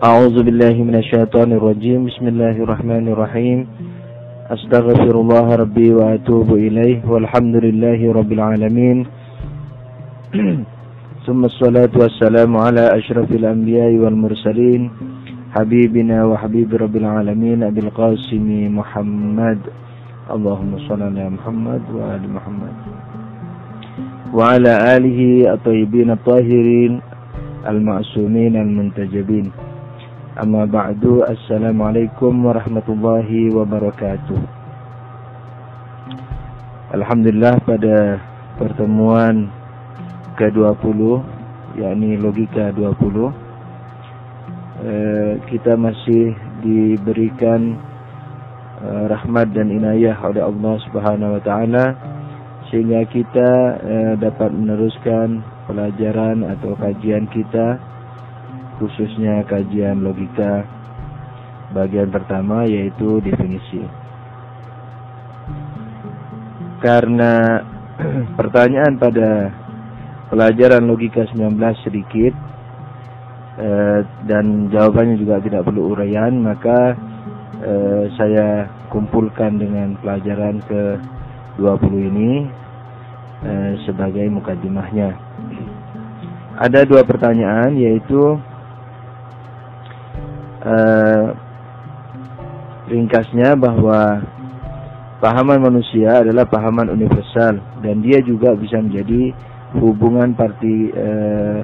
أعوذ بالله من الشيطان الرجيم. بسم الله الرحمن الرحيم. أستغفر الله ربي وأتوب إليه. والحمد لله رب العالمين. ثم الصلاة والسلام على أشرف الأنبياء والمرسلين. حبيبنا وحبيب رب العالمين. أبي القاسم محمد. اللهم صل على محمد وآل محمد. وعلى آله الطيبين الطاهرين المعصومين المنتجبين. Amma ba'du Assalamualaikum warahmatullahi wabarakatuh. Alhamdulillah pada pertemuan ke-20 yakni logika 20 eh, kita masih diberikan eh, rahmat dan inayah oleh Allah Subhanahu wa taala sehingga kita eh, dapat meneruskan pelajaran atau kajian kita khususnya kajian logika bagian pertama yaitu definisi. Karena pertanyaan pada pelajaran logika 19 sedikit eh, dan jawabannya juga tidak perlu uraian, maka eh, saya kumpulkan dengan pelajaran ke 20 ini eh, sebagai mukadimahnya. Ada dua pertanyaan yaitu eh, ringkasnya bahwa pahaman manusia adalah pahaman universal dan dia juga bisa menjadi hubungan parti eh,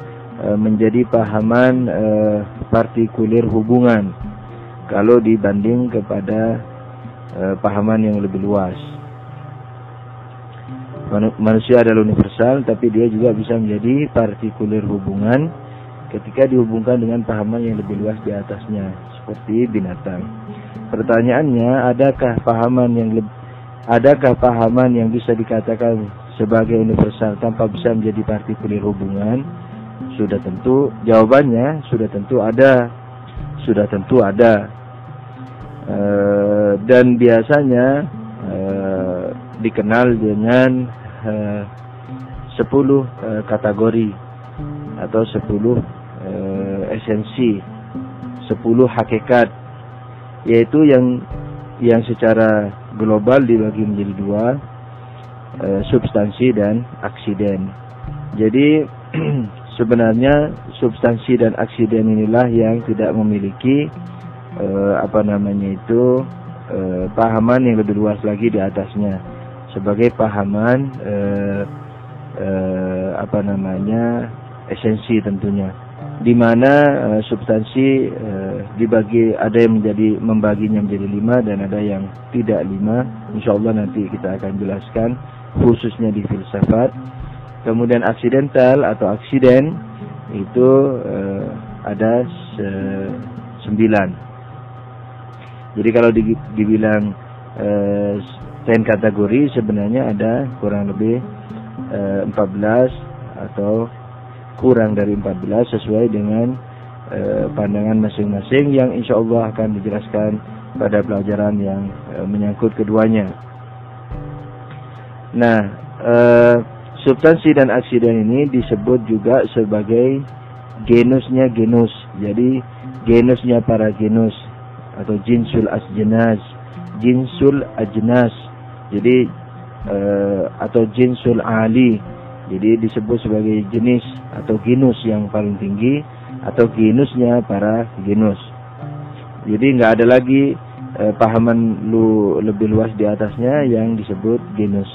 eh, menjadi pahaman eh, partikulir hubungan kalau dibanding kepada eh, pahaman yang lebih luas. Manusia adalah universal tapi dia juga bisa menjadi partikulir hubungan ketika dihubungkan dengan pahaman yang lebih luas di atasnya seperti binatang. Pertanyaannya, adakah pahaman yang lebih adakah pahaman yang bisa dikatakan sebagai universal tanpa bisa menjadi partikulir hubungan? Sudah tentu jawabannya sudah tentu ada. Sudah tentu ada. E, dan biasanya e, dikenal dengan e, 10 e, kategori atau 10 e, esensi, 10 hakikat yaitu yang yang secara global dibagi menjadi dua e, substansi dan aksiden. Jadi sebenarnya substansi dan aksiden inilah yang tidak memiliki e, apa namanya itu e, pahaman yang lebih luas lagi di atasnya sebagai pahaman e, e, apa namanya esensi tentunya di mana uh, substansi uh, dibagi ada yang menjadi membaginya menjadi lima dan ada yang tidak lima. Insya Allah nanti kita akan jelaskan khususnya di filsafat. Kemudian aksidental atau aksiden itu uh, ada se sembilan. Jadi kalau di, dibilang uh, ten kategori sebenarnya ada kurang lebih uh, 14 atau kurang dari 14 sesuai dengan e, pandangan masing-masing yang insya Allah akan dijelaskan pada pelajaran yang e, menyangkut keduanya. Nah, e, substansi dan aksiden ini disebut juga sebagai genusnya genus. Jadi genusnya para genus atau jinsul asjenas, jinsul ajnas. Jadi atau jinsul ali jadi disebut sebagai jenis atau genus yang paling tinggi atau genusnya para genus. Jadi nggak ada lagi eh, pahaman lu lebih luas di atasnya yang disebut genus.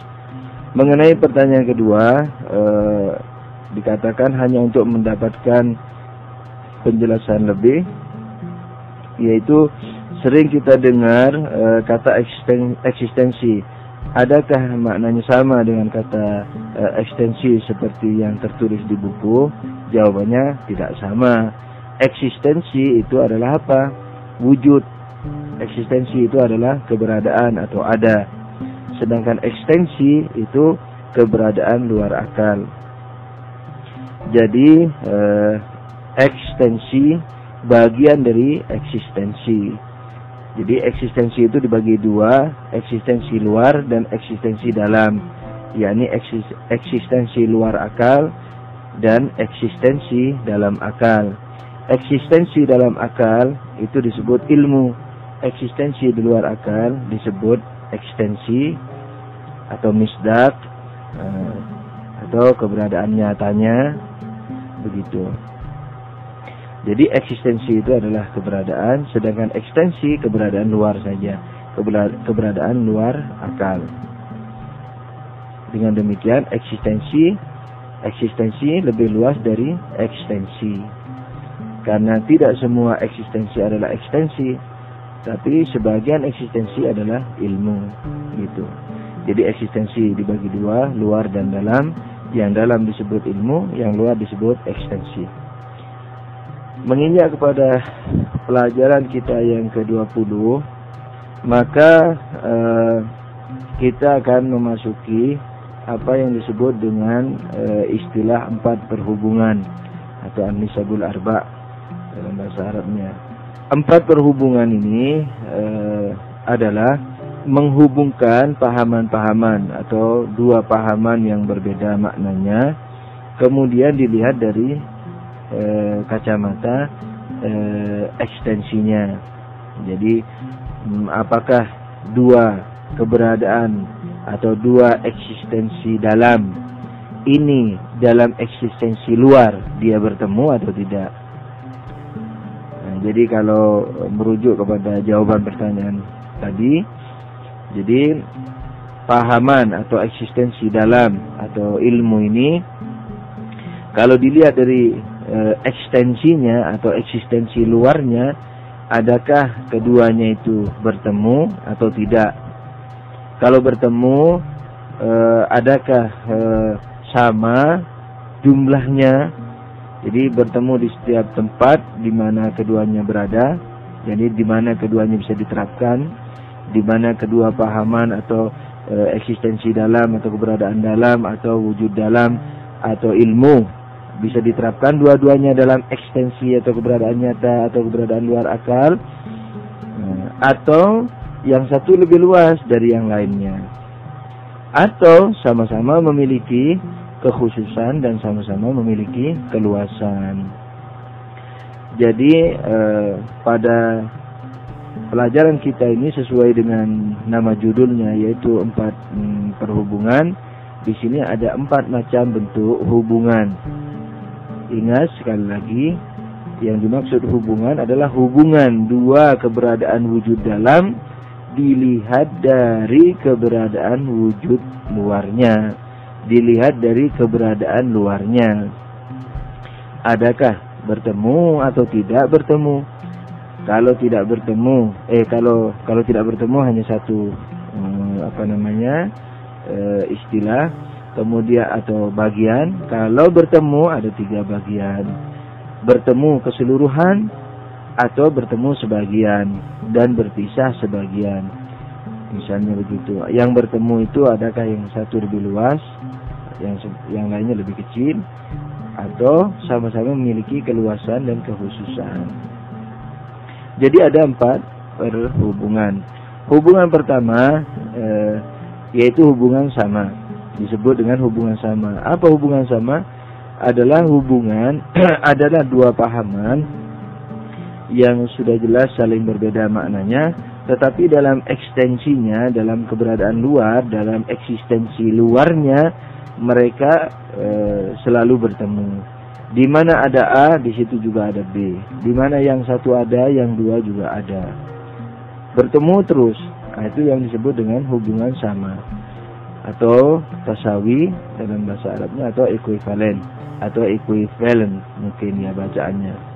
Mengenai pertanyaan kedua, eh, dikatakan hanya untuk mendapatkan penjelasan lebih, yaitu sering kita dengar eh, kata eksistensi Adakah maknanya sama dengan kata uh, ekstensi seperti yang tertulis di buku? Jawabannya tidak sama. Eksistensi itu adalah apa? Wujud. Eksistensi itu adalah keberadaan atau ada. Sedangkan ekstensi itu keberadaan luar akal. Jadi uh, ekstensi bagian dari eksistensi. Jadi eksistensi itu dibagi dua, eksistensi luar dan eksistensi dalam. yakni eksistensi luar akal dan eksistensi dalam akal. eksistensi dalam akal itu disebut ilmu eksistensi di luar akal disebut ekstensi atau misdak uh, atau keberadaan nyatanya begitu jadi eksistensi itu adalah keberadaan sedangkan ekstensi keberadaan luar saja keberadaan luar akal dengan demikian eksistensi eksistensi lebih luas dari ekstensi. Karena tidak semua eksistensi adalah ekstensi, tapi sebagian eksistensi adalah ilmu gitu. Jadi eksistensi dibagi dua, luar dan dalam. Yang dalam disebut ilmu, yang luar disebut ekstensi. Menginjak kepada pelajaran kita yang ke-20, maka uh, kita akan memasuki apa yang disebut dengan e, istilah empat perhubungan atau anisabul arba dalam bahasa Arabnya. Empat perhubungan ini e, adalah menghubungkan pahaman-pahaman atau dua pahaman yang berbeda maknanya, kemudian dilihat dari e, kacamata e, ekstensinya. Jadi, apakah dua keberadaan atau dua eksistensi dalam ini dalam eksistensi luar dia bertemu atau tidak. Nah, jadi kalau merujuk kepada jawaban pertanyaan tadi, jadi pahaman atau eksistensi dalam atau ilmu ini kalau dilihat dari e, ekstensinya atau eksistensi luarnya, adakah keduanya itu bertemu atau tidak? Kalau bertemu, eh, adakah eh, sama jumlahnya? Jadi bertemu di setiap tempat di mana keduanya berada. Jadi di mana keduanya bisa diterapkan, di mana kedua pahaman atau eh, eksistensi dalam atau keberadaan dalam atau wujud dalam atau ilmu bisa diterapkan dua-duanya dalam ekstensi atau keberadaan nyata atau keberadaan luar akal eh, atau yang satu lebih luas dari yang lainnya. Atau sama-sama memiliki kekhususan dan sama-sama memiliki keluasan. Jadi eh, pada pelajaran kita ini sesuai dengan nama judulnya yaitu empat hmm, perhubungan. Di sini ada empat macam bentuk hubungan. Ingat sekali lagi yang dimaksud hubungan adalah hubungan dua keberadaan wujud dalam dilihat dari keberadaan wujud luarnya, dilihat dari keberadaan luarnya. Adakah bertemu atau tidak bertemu? Kalau tidak bertemu, eh kalau kalau tidak bertemu hanya satu eh, apa namanya eh, istilah, kemudian atau bagian. Kalau bertemu ada tiga bagian. Bertemu keseluruhan, atau bertemu sebagian dan berpisah sebagian. Misalnya begitu. Yang bertemu itu adakah yang satu lebih luas, yang yang lainnya lebih kecil, atau sama-sama memiliki keluasan dan kekhususan. Jadi ada empat perhubungan. Hubungan pertama eh, yaitu hubungan sama. Disebut dengan hubungan sama. Apa hubungan sama? Adalah hubungan adalah dua pahaman yang sudah jelas saling berbeda maknanya, tetapi dalam ekstensinya, dalam keberadaan luar, dalam eksistensi luarnya, mereka e, selalu bertemu. Di mana ada A, di situ juga ada B. Di mana yang satu ada, yang dua juga ada. Bertemu terus. Nah, itu yang disebut dengan hubungan sama atau tasawi dalam bahasa Arabnya atau equivalent atau equivalent mungkin ya bacaannya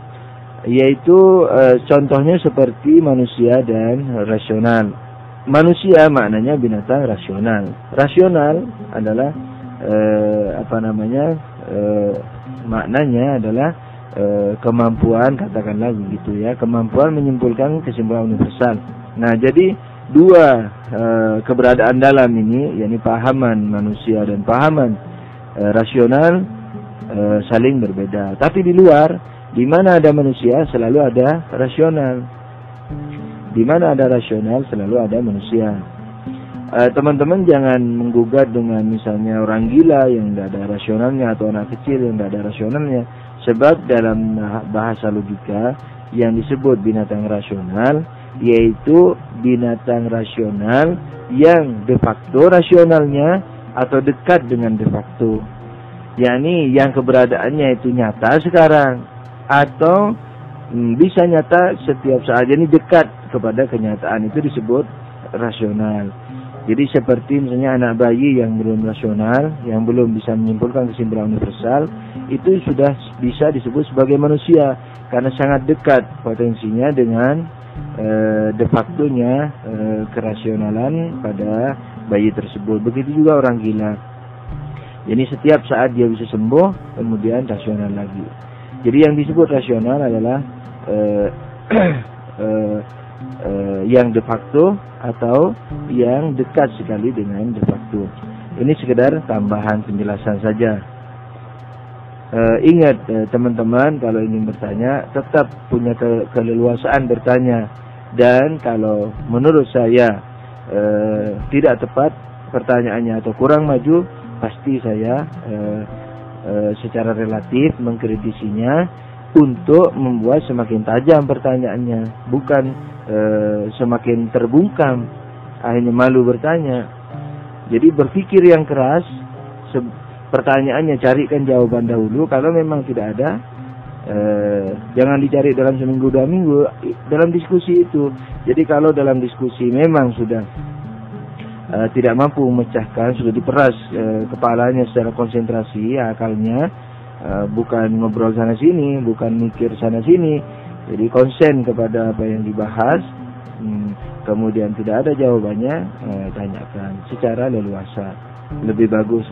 yaitu e, contohnya seperti manusia dan rasional. Manusia maknanya binatang rasional. Rasional adalah e, apa namanya? E, maknanya adalah e, kemampuan katakanlah begitu ya, kemampuan menyimpulkan kesimpulan universal. Nah, jadi dua e, keberadaan dalam ini yakni pahaman manusia dan pahaman e, rasional e, saling berbeda. Tapi di luar di mana ada manusia selalu ada rasional. Di mana ada rasional selalu ada manusia. Teman-teman uh, jangan menggugat dengan misalnya orang gila yang tidak ada rasionalnya atau anak kecil yang tidak ada rasionalnya. Sebab dalam bahasa logika yang disebut binatang rasional yaitu binatang rasional yang de facto rasionalnya atau dekat dengan de facto. yakni yang keberadaannya itu nyata sekarang atau hmm, bisa nyata setiap saat. Jadi dekat kepada kenyataan itu disebut rasional. Jadi seperti misalnya anak bayi yang belum rasional, yang belum bisa menyimpulkan kesimpulan universal, itu sudah bisa disebut sebagai manusia karena sangat dekat potensinya dengan e, de factonya e, kerasionalan pada bayi tersebut. Begitu juga orang gila. Jadi setiap saat dia bisa sembuh, kemudian rasional lagi. Jadi yang disebut rasional adalah e, e, e, yang de facto atau yang dekat sekali dengan de facto. Ini sekedar tambahan penjelasan saja. E, ingat teman-teman kalau ingin bertanya tetap punya ke keleluasaan bertanya. Dan kalau menurut saya e, tidak tepat pertanyaannya atau kurang maju pasti saya e, e, secara relatif mengkritisinya untuk membuat semakin tajam pertanyaannya. Bukan e, semakin terbungkam akhirnya malu bertanya. Jadi berpikir yang keras pertanyaannya carikan jawaban dahulu. Kalau memang tidak ada e, jangan dicari dalam seminggu dua minggu. Dalam diskusi itu. Jadi kalau dalam diskusi memang sudah e, tidak mampu memecahkan sudah diperas e, kepalanya secara konsentrasi akalnya e, bukan ngobrol sana sini bukan mikir sana sini. Jadi konsen kepada apa yang dibahas, hmm, kemudian tidak ada jawabannya, eh, tanyakan secara leluasa. Lebih bagus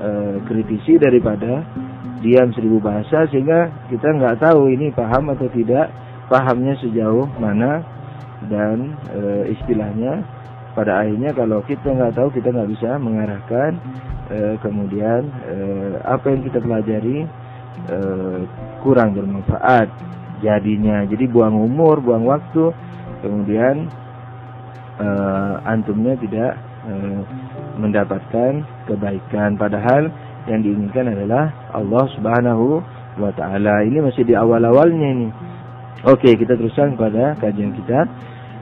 eh, daripada diam seribu bahasa sehingga kita nggak tahu ini paham atau tidak, pahamnya sejauh mana dan eh, istilahnya pada akhirnya kalau kita nggak tahu kita nggak bisa mengarahkan eh, kemudian eh, apa yang kita pelajari eh, kurang bermanfaat jadinya. Jadi buang umur, buang waktu, kemudian uh, antumnya tidak uh, mendapatkan kebaikan. Padahal yang diinginkan adalah Allah Subhanahu wa taala. Ini masih di awal-awalnya ini. Oke, kita teruskan pada kajian kita.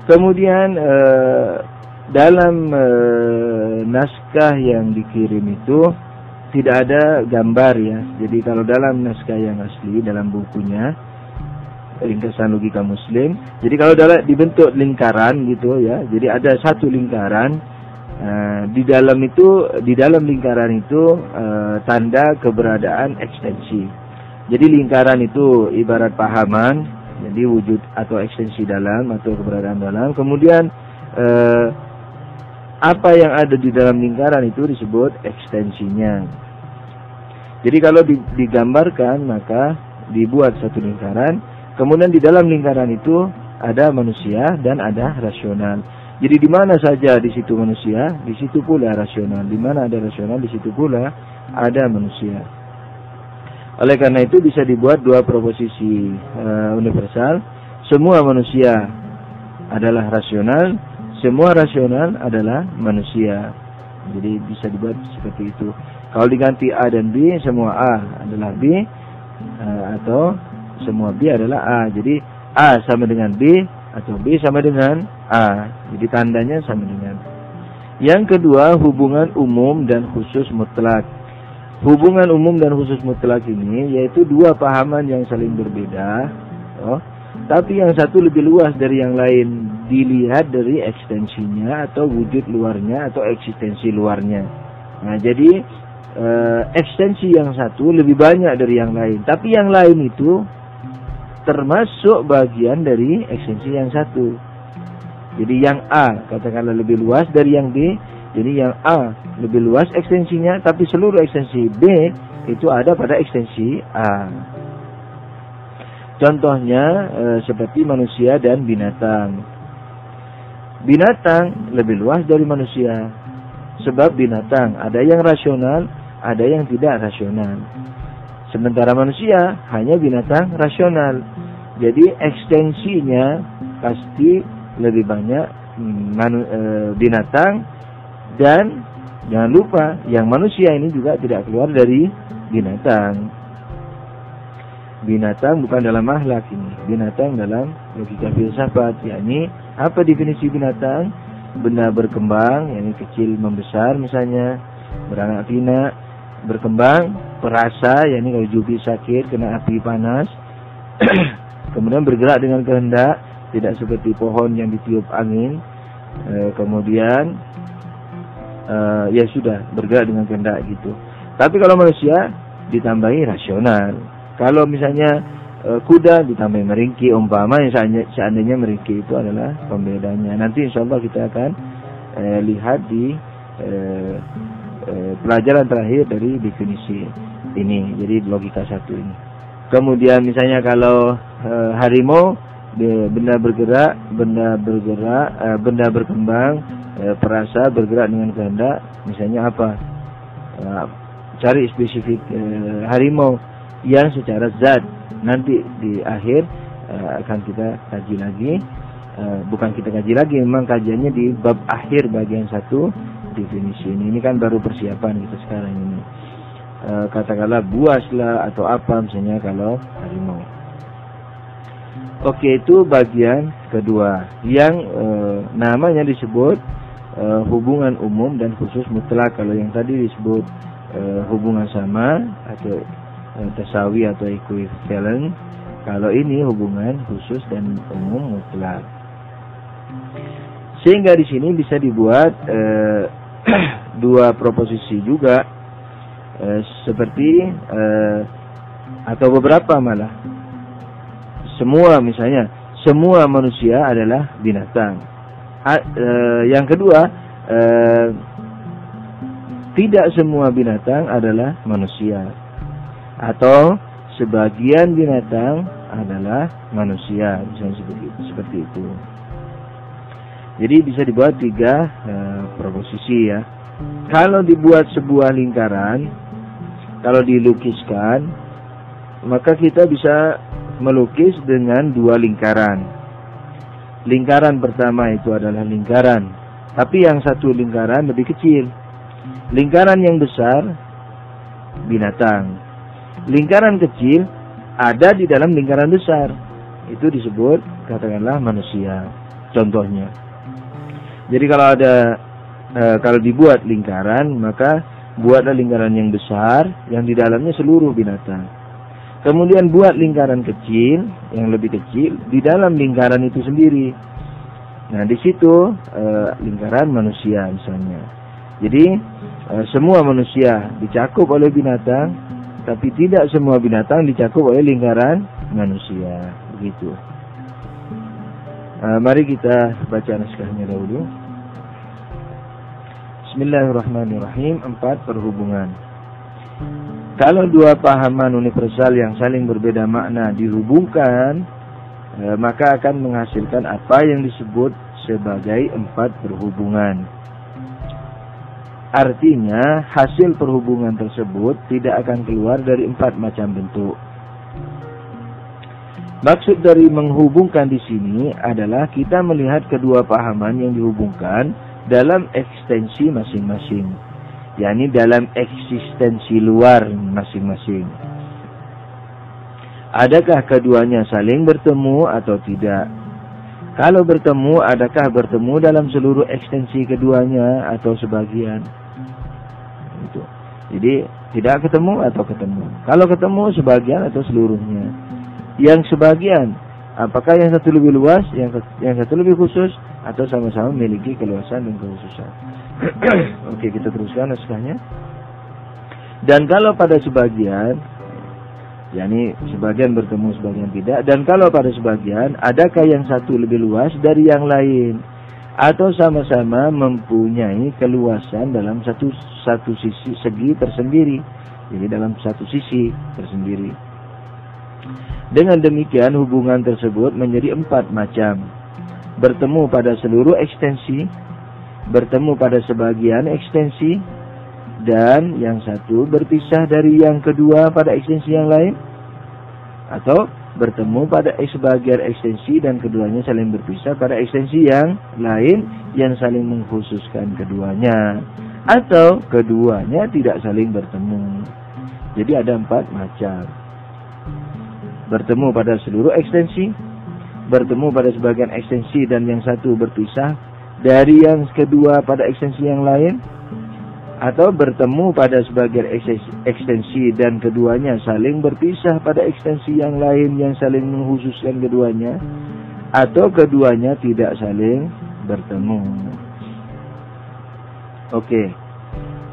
Kemudian uh, dalam uh, naskah yang dikirim itu tidak ada gambar ya. Jadi kalau dalam naskah yang asli dalam bukunya ringkasan logika muslim. Jadi kalau dalam dibentuk lingkaran gitu ya, jadi ada satu lingkaran uh, di dalam itu di dalam lingkaran itu uh, tanda keberadaan ekstensi. Jadi lingkaran itu ibarat pahaman, jadi wujud atau ekstensi dalam atau keberadaan dalam. Kemudian uh, apa yang ada di dalam lingkaran itu disebut ekstensinya. Jadi kalau digambarkan maka dibuat satu lingkaran Kemudian di dalam lingkaran itu ada manusia dan ada rasional. Jadi di mana saja di situ manusia, di situ pula rasional. Di mana ada rasional, di situ pula ada manusia. Oleh karena itu bisa dibuat dua proposisi uh, universal. Semua manusia adalah rasional, semua rasional adalah manusia. Jadi bisa dibuat seperti itu. Kalau diganti A dan B, semua A adalah B uh, atau semua B adalah A. Jadi A sama dengan B atau B sama dengan A. Jadi tandanya sama dengan. Yang kedua, hubungan umum dan khusus mutlak. Hubungan umum dan khusus mutlak ini yaitu dua pahaman yang saling berbeda. Oh, tapi yang satu lebih luas dari yang lain dilihat dari ekstensinya atau wujud luarnya atau eksistensi luarnya. Nah, jadi e, ekstensi yang satu lebih banyak dari yang lain, tapi yang lain itu termasuk bagian dari ekstensi yang satu. Jadi yang A katakanlah lebih luas dari yang B, jadi yang A lebih luas ekstensinya, tapi seluruh ekstensi B itu ada pada ekstensi A. Contohnya e, seperti manusia dan binatang. Binatang lebih luas dari manusia. Sebab binatang ada yang rasional, ada yang tidak rasional. Sementara manusia hanya binatang rasional. Jadi ekstensinya pasti lebih banyak hmm, e, binatang dan jangan lupa yang manusia ini juga tidak keluar dari binatang. binatang bukan dalam akhlak ini, binatang dalam logika filsafat, yakni apa definisi binatang? Benda berkembang, yakni kecil membesar misalnya, beranak pinak, berkembang, perasa, yakni kalau jubi sakit, kena api panas, kemudian bergerak dengan kehendak, tidak seperti pohon yang ditiup angin, e, kemudian e, ya sudah bergerak dengan kehendak gitu. Tapi kalau manusia ditambahi rasional. Kalau misalnya e, kuda ditambahi meringki, umpama yang seandainya meringki itu adalah pembedanya. Nanti insya Allah kita akan e, lihat di e, e, pelajaran terakhir dari definisi ini. Jadi logika satu ini. Kemudian misalnya kalau e, harimau benda bergerak, benda bergerak, e, benda berkembang, e, perasa bergerak dengan kehendak, misalnya apa? E, cari spesifik harimau yang secara zat nanti di akhir akan kita kaji lagi. Bukan kita kaji lagi memang kajiannya di bab akhir bagian satu definisi ini. Ini kan baru persiapan kita sekarang ini. Katakanlah buas lah atau apa misalnya kalau harimau oke itu bagian kedua yang e, namanya disebut e, hubungan umum dan khusus mutlak kalau yang tadi disebut uh, hubungan sama atau uh, tasawi atau equivalent. Kalau ini hubungan khusus dan umum mutlak. Sehingga di sini bisa dibuat uh, dua proposisi juga uh, seperti uh, atau beberapa malah. Semua misalnya, semua manusia adalah binatang. A, uh, yang kedua, uh, tidak semua binatang adalah manusia atau sebagian binatang adalah manusia misalnya seperti itu, seperti itu. Jadi bisa dibuat tiga uh, proposisi ya. Kalau dibuat sebuah lingkaran, kalau dilukiskan, maka kita bisa melukis dengan dua lingkaran. Lingkaran pertama itu adalah lingkaran, tapi yang satu lingkaran lebih kecil Lingkaran yang besar binatang. Lingkaran kecil ada di dalam lingkaran besar. Itu disebut katakanlah manusia. Contohnya. Jadi kalau ada e, kalau dibuat lingkaran maka buatlah lingkaran yang besar yang di dalamnya seluruh binatang. Kemudian buat lingkaran kecil yang lebih kecil di dalam lingkaran itu sendiri. Nah, di situ e, lingkaran manusia misalnya. Jadi Eh, semua manusia dicakup oleh binatang, tapi tidak semua binatang dicakup oleh lingkaran manusia. Begitu. Uh, mari kita baca naskahnya dahulu. Bismillahirrahmanirrahim. Empat perhubungan. Kalau dua pahaman universal yang saling berbeda makna dihubungkan, eh, maka akan menghasilkan apa yang disebut sebagai empat perhubungan. Artinya, hasil perhubungan tersebut tidak akan keluar dari empat macam bentuk. Maksud dari menghubungkan di sini adalah kita melihat kedua pahaman yang dihubungkan dalam ekstensi masing-masing, yakni dalam eksistensi luar masing-masing. Adakah keduanya saling bertemu atau tidak? Kalau bertemu, adakah bertemu dalam seluruh ekstensi keduanya atau sebagian? itu. Jadi tidak ketemu atau ketemu. Kalau ketemu sebagian atau seluruhnya. Yang sebagian, apakah yang satu lebih luas, yang yang satu lebih khusus, atau sama-sama memiliki keluasan dan kekhususan. Oke, kita teruskan naskahnya. Dan kalau pada sebagian, yakni sebagian bertemu, sebagian tidak. Dan kalau pada sebagian, adakah yang satu lebih luas dari yang lain? atau sama-sama mempunyai keluasan dalam satu satu sisi segi tersendiri. Jadi dalam satu sisi tersendiri. Dengan demikian hubungan tersebut menjadi empat macam. Bertemu pada seluruh ekstensi, bertemu pada sebagian ekstensi, dan yang satu berpisah dari yang kedua pada ekstensi yang lain. Atau bertemu pada sebagian ekstensi dan keduanya saling berpisah pada ekstensi yang lain yang saling mengkhususkan keduanya atau keduanya tidak saling bertemu. Jadi ada empat macam. bertemu pada seluruh ekstensi, bertemu pada sebagian ekstensi dan yang satu berpisah dari yang kedua pada ekstensi yang lain, atau bertemu pada sebagian ekstensi dan keduanya saling berpisah pada ekstensi yang lain yang saling menghususkan keduanya atau keduanya tidak saling bertemu. Oke.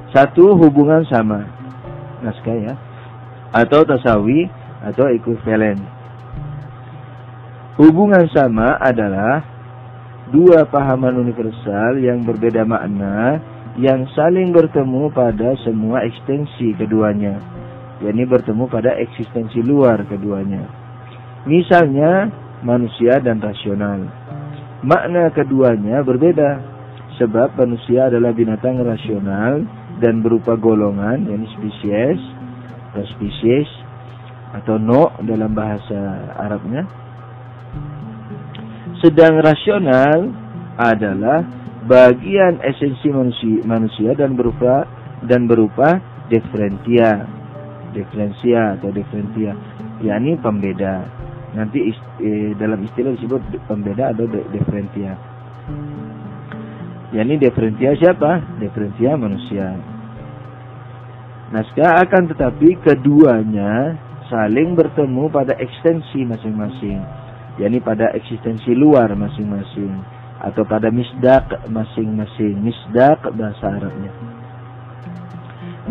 Satu hubungan sama. Naskah ya. Atau tasawi atau ekuivalen. Hubungan sama adalah dua pahaman universal yang berbeda makna yang saling bertemu pada semua ekstensi keduanya. yakni bertemu pada eksistensi luar keduanya. Misalnya manusia dan rasional. Makna keduanya berbeda sebab manusia adalah binatang rasional dan berupa golongan yakni spesies atau spesies atau no dalam bahasa Arabnya. Sedang rasional adalah bagian esensi manusia, manusia dan berupa dan berupa diferentia diferensia atau diferentia yakni pembeda. Nanti ist, eh, dalam istilah disebut pembeda atau diferentia yakni diferentia siapa? Diferentia manusia. Naskah akan tetapi keduanya saling bertemu pada ekstensi masing-masing yakni pada eksistensi luar masing-masing atau pada misdak masing-masing misdak bahasa Arabnya.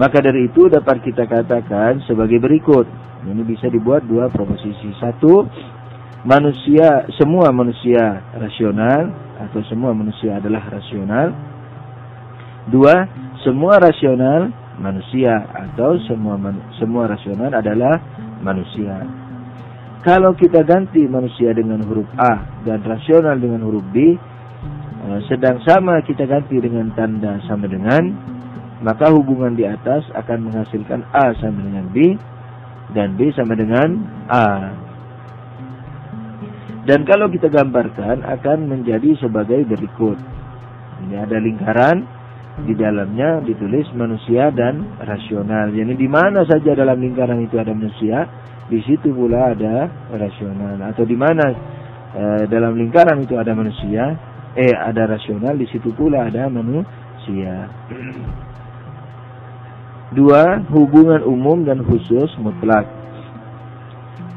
Maka dari itu dapat kita katakan sebagai berikut. Ini bisa dibuat dua proposisi. Satu, manusia semua manusia rasional atau semua manusia adalah rasional. Dua, semua rasional manusia atau semua semua rasional adalah manusia. Kalau kita ganti manusia dengan huruf A dan rasional dengan huruf B, Eh, sedang sama kita ganti dengan tanda sama dengan, maka hubungan di atas akan menghasilkan A sama dengan B, dan B sama dengan A. Dan kalau kita gambarkan akan menjadi sebagai berikut. Ini ada lingkaran, di dalamnya ditulis manusia dan rasional. Jadi di mana saja dalam lingkaran itu ada manusia, di situ pula ada rasional. Atau di mana e, dalam lingkaran itu ada manusia, eh ada rasional di situ pula ada manusia. Dua, hubungan umum dan khusus mutlak.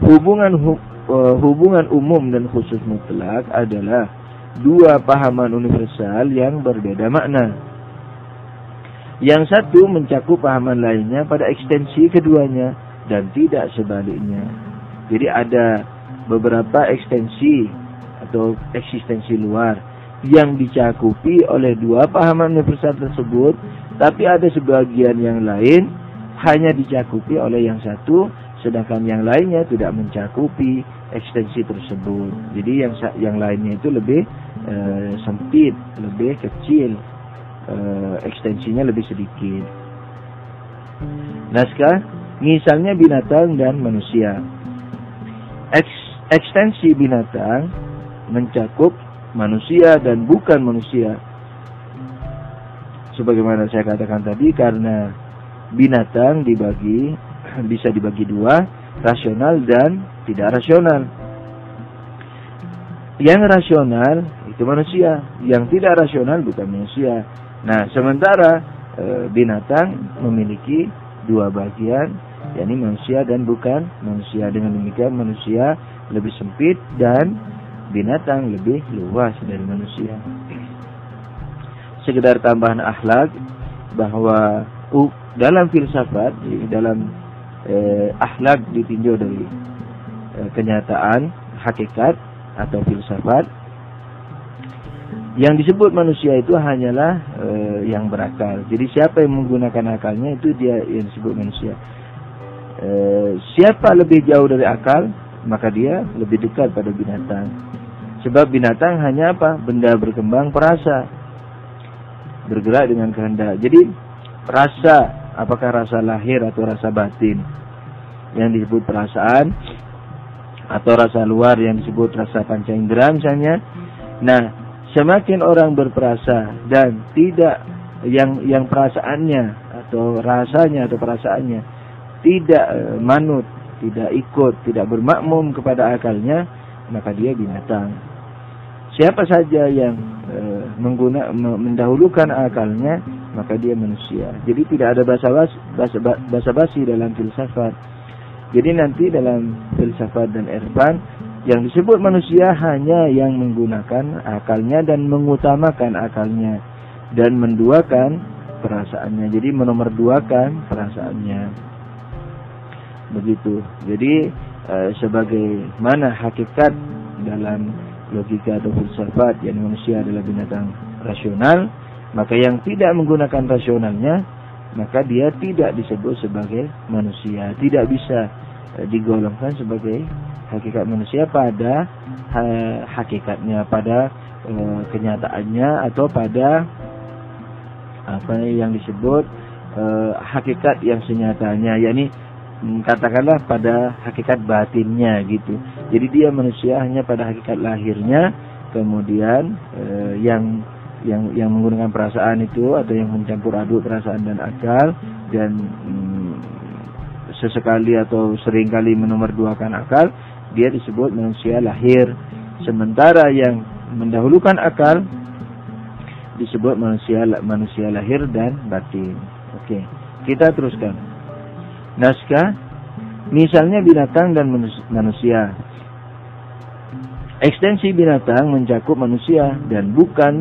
Hubungan hu, uh, hubungan umum dan khusus mutlak adalah dua pahaman universal yang berbeda makna. Yang satu mencakup pahaman lainnya pada ekstensi keduanya dan tidak sebaliknya. Jadi ada beberapa ekstensi atau eksistensi luar yang dicakupi oleh dua pahaman universal tersebut, tapi ada sebagian yang lain hanya dicakupi oleh yang satu, sedangkan yang lainnya tidak mencakupi ekstensi tersebut. Jadi yang yang lainnya itu lebih e, sempit, lebih kecil, e, ekstensinya lebih sedikit. Naskah, misalnya binatang dan manusia. Eks, ekstensi binatang mencakup manusia dan bukan manusia. Sebagaimana saya katakan tadi karena binatang dibagi bisa dibagi dua, rasional dan tidak rasional. Yang rasional itu manusia, yang tidak rasional bukan manusia. Nah, sementara e, binatang memiliki dua bagian, yakni manusia dan bukan manusia. Dengan demikian manusia lebih sempit dan binatang lebih luas dari manusia. Sekedar tambahan akhlak bahwa uh, dalam filsafat, dalam eh, akhlak ditinjau dari eh, kenyataan, hakikat atau filsafat, yang disebut manusia itu hanyalah eh, yang berakal. Jadi siapa yang menggunakan akalnya itu dia yang disebut manusia. Eh, siapa lebih jauh dari akal, maka dia lebih dekat pada binatang. Sebab binatang hanya apa? Benda berkembang perasa. Bergerak dengan kehendak. Jadi rasa, apakah rasa lahir atau rasa batin? Yang disebut perasaan atau rasa luar yang disebut rasa panca indera misalnya. Nah, semakin orang berperasa dan tidak yang yang perasaannya atau rasanya atau perasaannya tidak eh, manut tidak ikut, tidak bermakmum kepada akalnya, maka dia binatang. Siapa saja yang e, mengguna mendahulukan akalnya, maka dia manusia. Jadi tidak ada bahasa basi, dalam filsafat. Jadi nanti dalam filsafat dan irfan yang disebut manusia hanya yang menggunakan akalnya dan mengutamakan akalnya dan menduakan perasaannya. Jadi menomorduakan perasaannya. Begitu. Jadi e, sebagai mana hakikat dalam logika atau filsafat yang manusia adalah binatang rasional, maka yang tidak menggunakan rasionalnya, maka dia tidak disebut sebagai manusia, tidak bisa eh, digolongkan sebagai hakikat manusia pada ha, hakikatnya, pada e, kenyataannya atau pada apa yang disebut e, hakikat yang senyatanya, yakni hmm, katakanlah pada hakikat batinnya gitu. Jadi dia manusia hanya pada hakikat lahirnya, kemudian e, yang yang yang menggunakan perasaan itu atau yang mencampur aduk perasaan dan akal dan hmm, sesekali atau sering kali menomorduakan akal dia disebut manusia lahir. Sementara yang mendahulukan akal disebut manusia manusia lahir dan batin. Oke kita teruskan. Naskah misalnya binatang dan manusia. Ekstensi binatang mencakup manusia dan bukan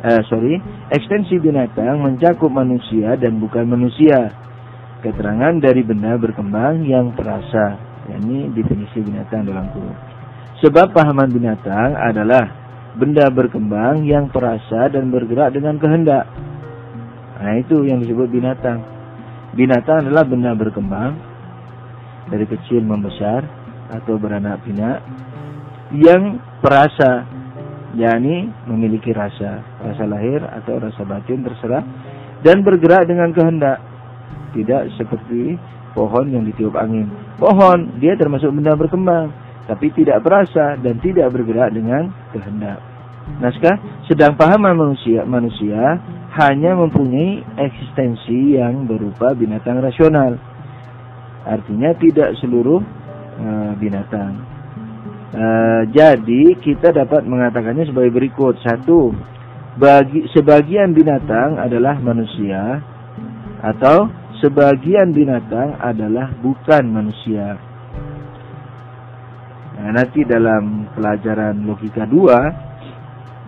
eh, sorry, ekstensi binatang mencakup manusia dan bukan manusia. Keterangan dari benda berkembang yang perasa, yakni definisi binatang dalam kurung. Sebab pahaman binatang adalah benda berkembang yang perasa dan bergerak dengan kehendak. Nah, itu yang disebut binatang. Binatang adalah benda berkembang dari kecil membesar atau beranak pinak yang perasa yakni memiliki rasa, rasa lahir atau rasa batin terserah dan bergerak dengan kehendak. Tidak seperti pohon yang ditiup angin. Pohon dia termasuk benda berkembang, tapi tidak berasa dan tidak bergerak dengan kehendak. Naskah sedang pahaman manusia manusia hanya mempunyai eksistensi yang berupa binatang rasional. Artinya tidak seluruh uh, binatang. Uh, jadi kita dapat mengatakannya sebagai berikut. Satu, bagi sebagian binatang adalah manusia atau sebagian binatang adalah bukan manusia. Nah, nanti dalam pelajaran logika 2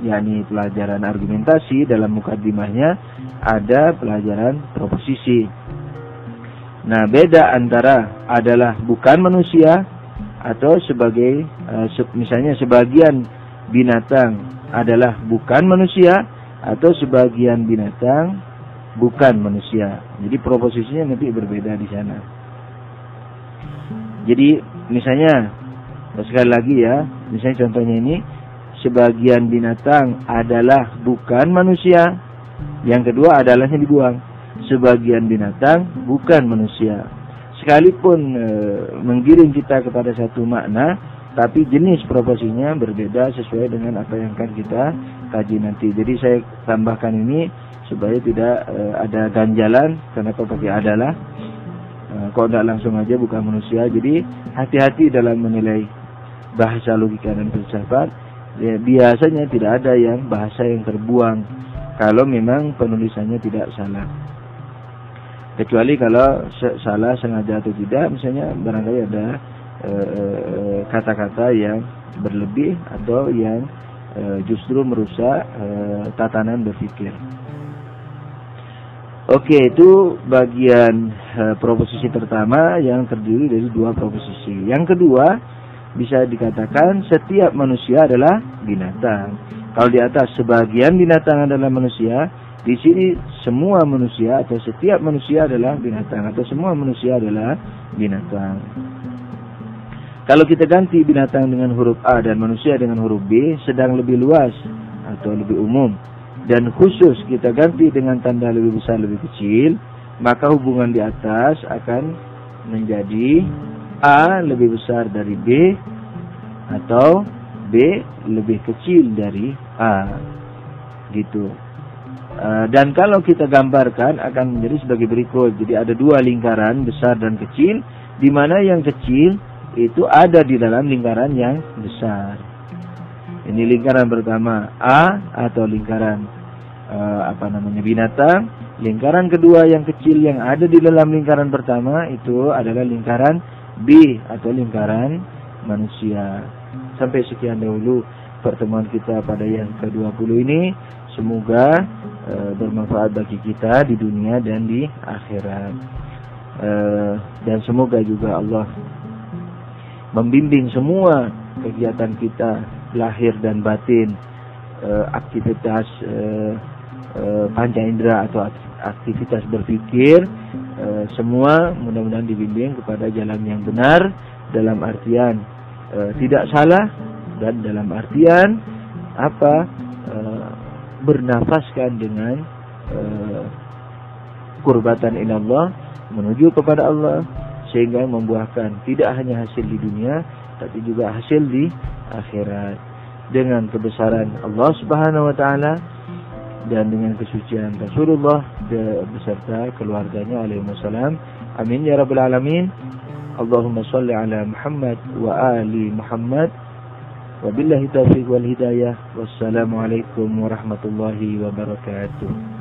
yakni pelajaran argumentasi dalam mukadimahnya ada pelajaran proposisi. Nah, beda antara adalah bukan manusia atau sebagai uh, misalnya sebagian binatang adalah bukan manusia atau sebagian binatang bukan manusia. Jadi proposisinya nanti berbeda di sana. Jadi misalnya sekali lagi ya, misalnya contohnya ini sebagian binatang adalah bukan manusia, yang kedua adalahnya dibuang. Sebagian binatang bukan manusia sekalipun e, menggiring kita kepada satu makna, tapi jenis proposinya berbeda sesuai dengan apa yang akan kita kaji nanti. Jadi saya tambahkan ini supaya tidak e, ada ganjalan kenapa pakai adalah e, kok tidak langsung aja bukan manusia. Jadi hati-hati dalam menilai bahasa logika dan filsafat. Ya, biasanya tidak ada yang bahasa yang terbuang kalau memang penulisannya tidak salah kecuali kalau salah sengaja atau tidak misalnya barangkali ada eh, eh, kata-kata e, yang berlebih atau yang e, justru merusak e, tatanan berpikir. Oke, itu bagian e, proposisi pertama yang terdiri dari dua proposisi. Yang kedua, bisa dikatakan setiap manusia adalah binatang. Kalau di atas sebagian binatang adalah manusia, di sini semua manusia atau setiap manusia adalah binatang atau semua manusia adalah binatang. Kalau kita ganti binatang dengan huruf A dan manusia dengan huruf B sedang lebih luas atau lebih umum dan khusus kita ganti dengan tanda lebih besar lebih kecil maka hubungan di atas akan menjadi A lebih besar dari B atau B lebih kecil dari A gitu. Eh, dan kalau kita gambarkan akan menjadi sebagai berikut. Jadi ada dua lingkaran besar dan kecil. di mana yang kecil itu ada di dalam lingkaran yang besar. Ini lingkaran pertama A atau lingkaran uh, apa namanya binatang. Lingkaran kedua yang kecil yang ada di dalam lingkaran pertama itu adalah lingkaran B atau lingkaran manusia. Sampai sekian dahulu pertemuan kita pada yang ke-20 ini. Semoga uh, bermanfaat bagi kita di dunia dan di akhirat. Uh, dan semoga juga Allah membimbing semua kegiatan kita lahir dan batin uh, aktivitas uh, uh, panca indera atau aktivitas berpikir uh, semua mudah-mudahan dibimbing kepada jalan yang benar dalam artian uh, tidak salah dan dalam artian apa uh, bernafaskan dengan uh, kurbatan Allah menuju kepada Allah sehingga membuahkan tidak hanya hasil di dunia tapi juga hasil di akhirat. Dengan kebesaran Allah Subhanahu wa taala dan dengan kesucian Rasulullah beserta keluarganya alaihi wasallam amin ya rabbal alamin. Allahumma salli ala Muhammad wa ali Muhammad. Wabillahi taufiq wal hidayah. Wassalamu alaikum warahmatullahi wabarakatuh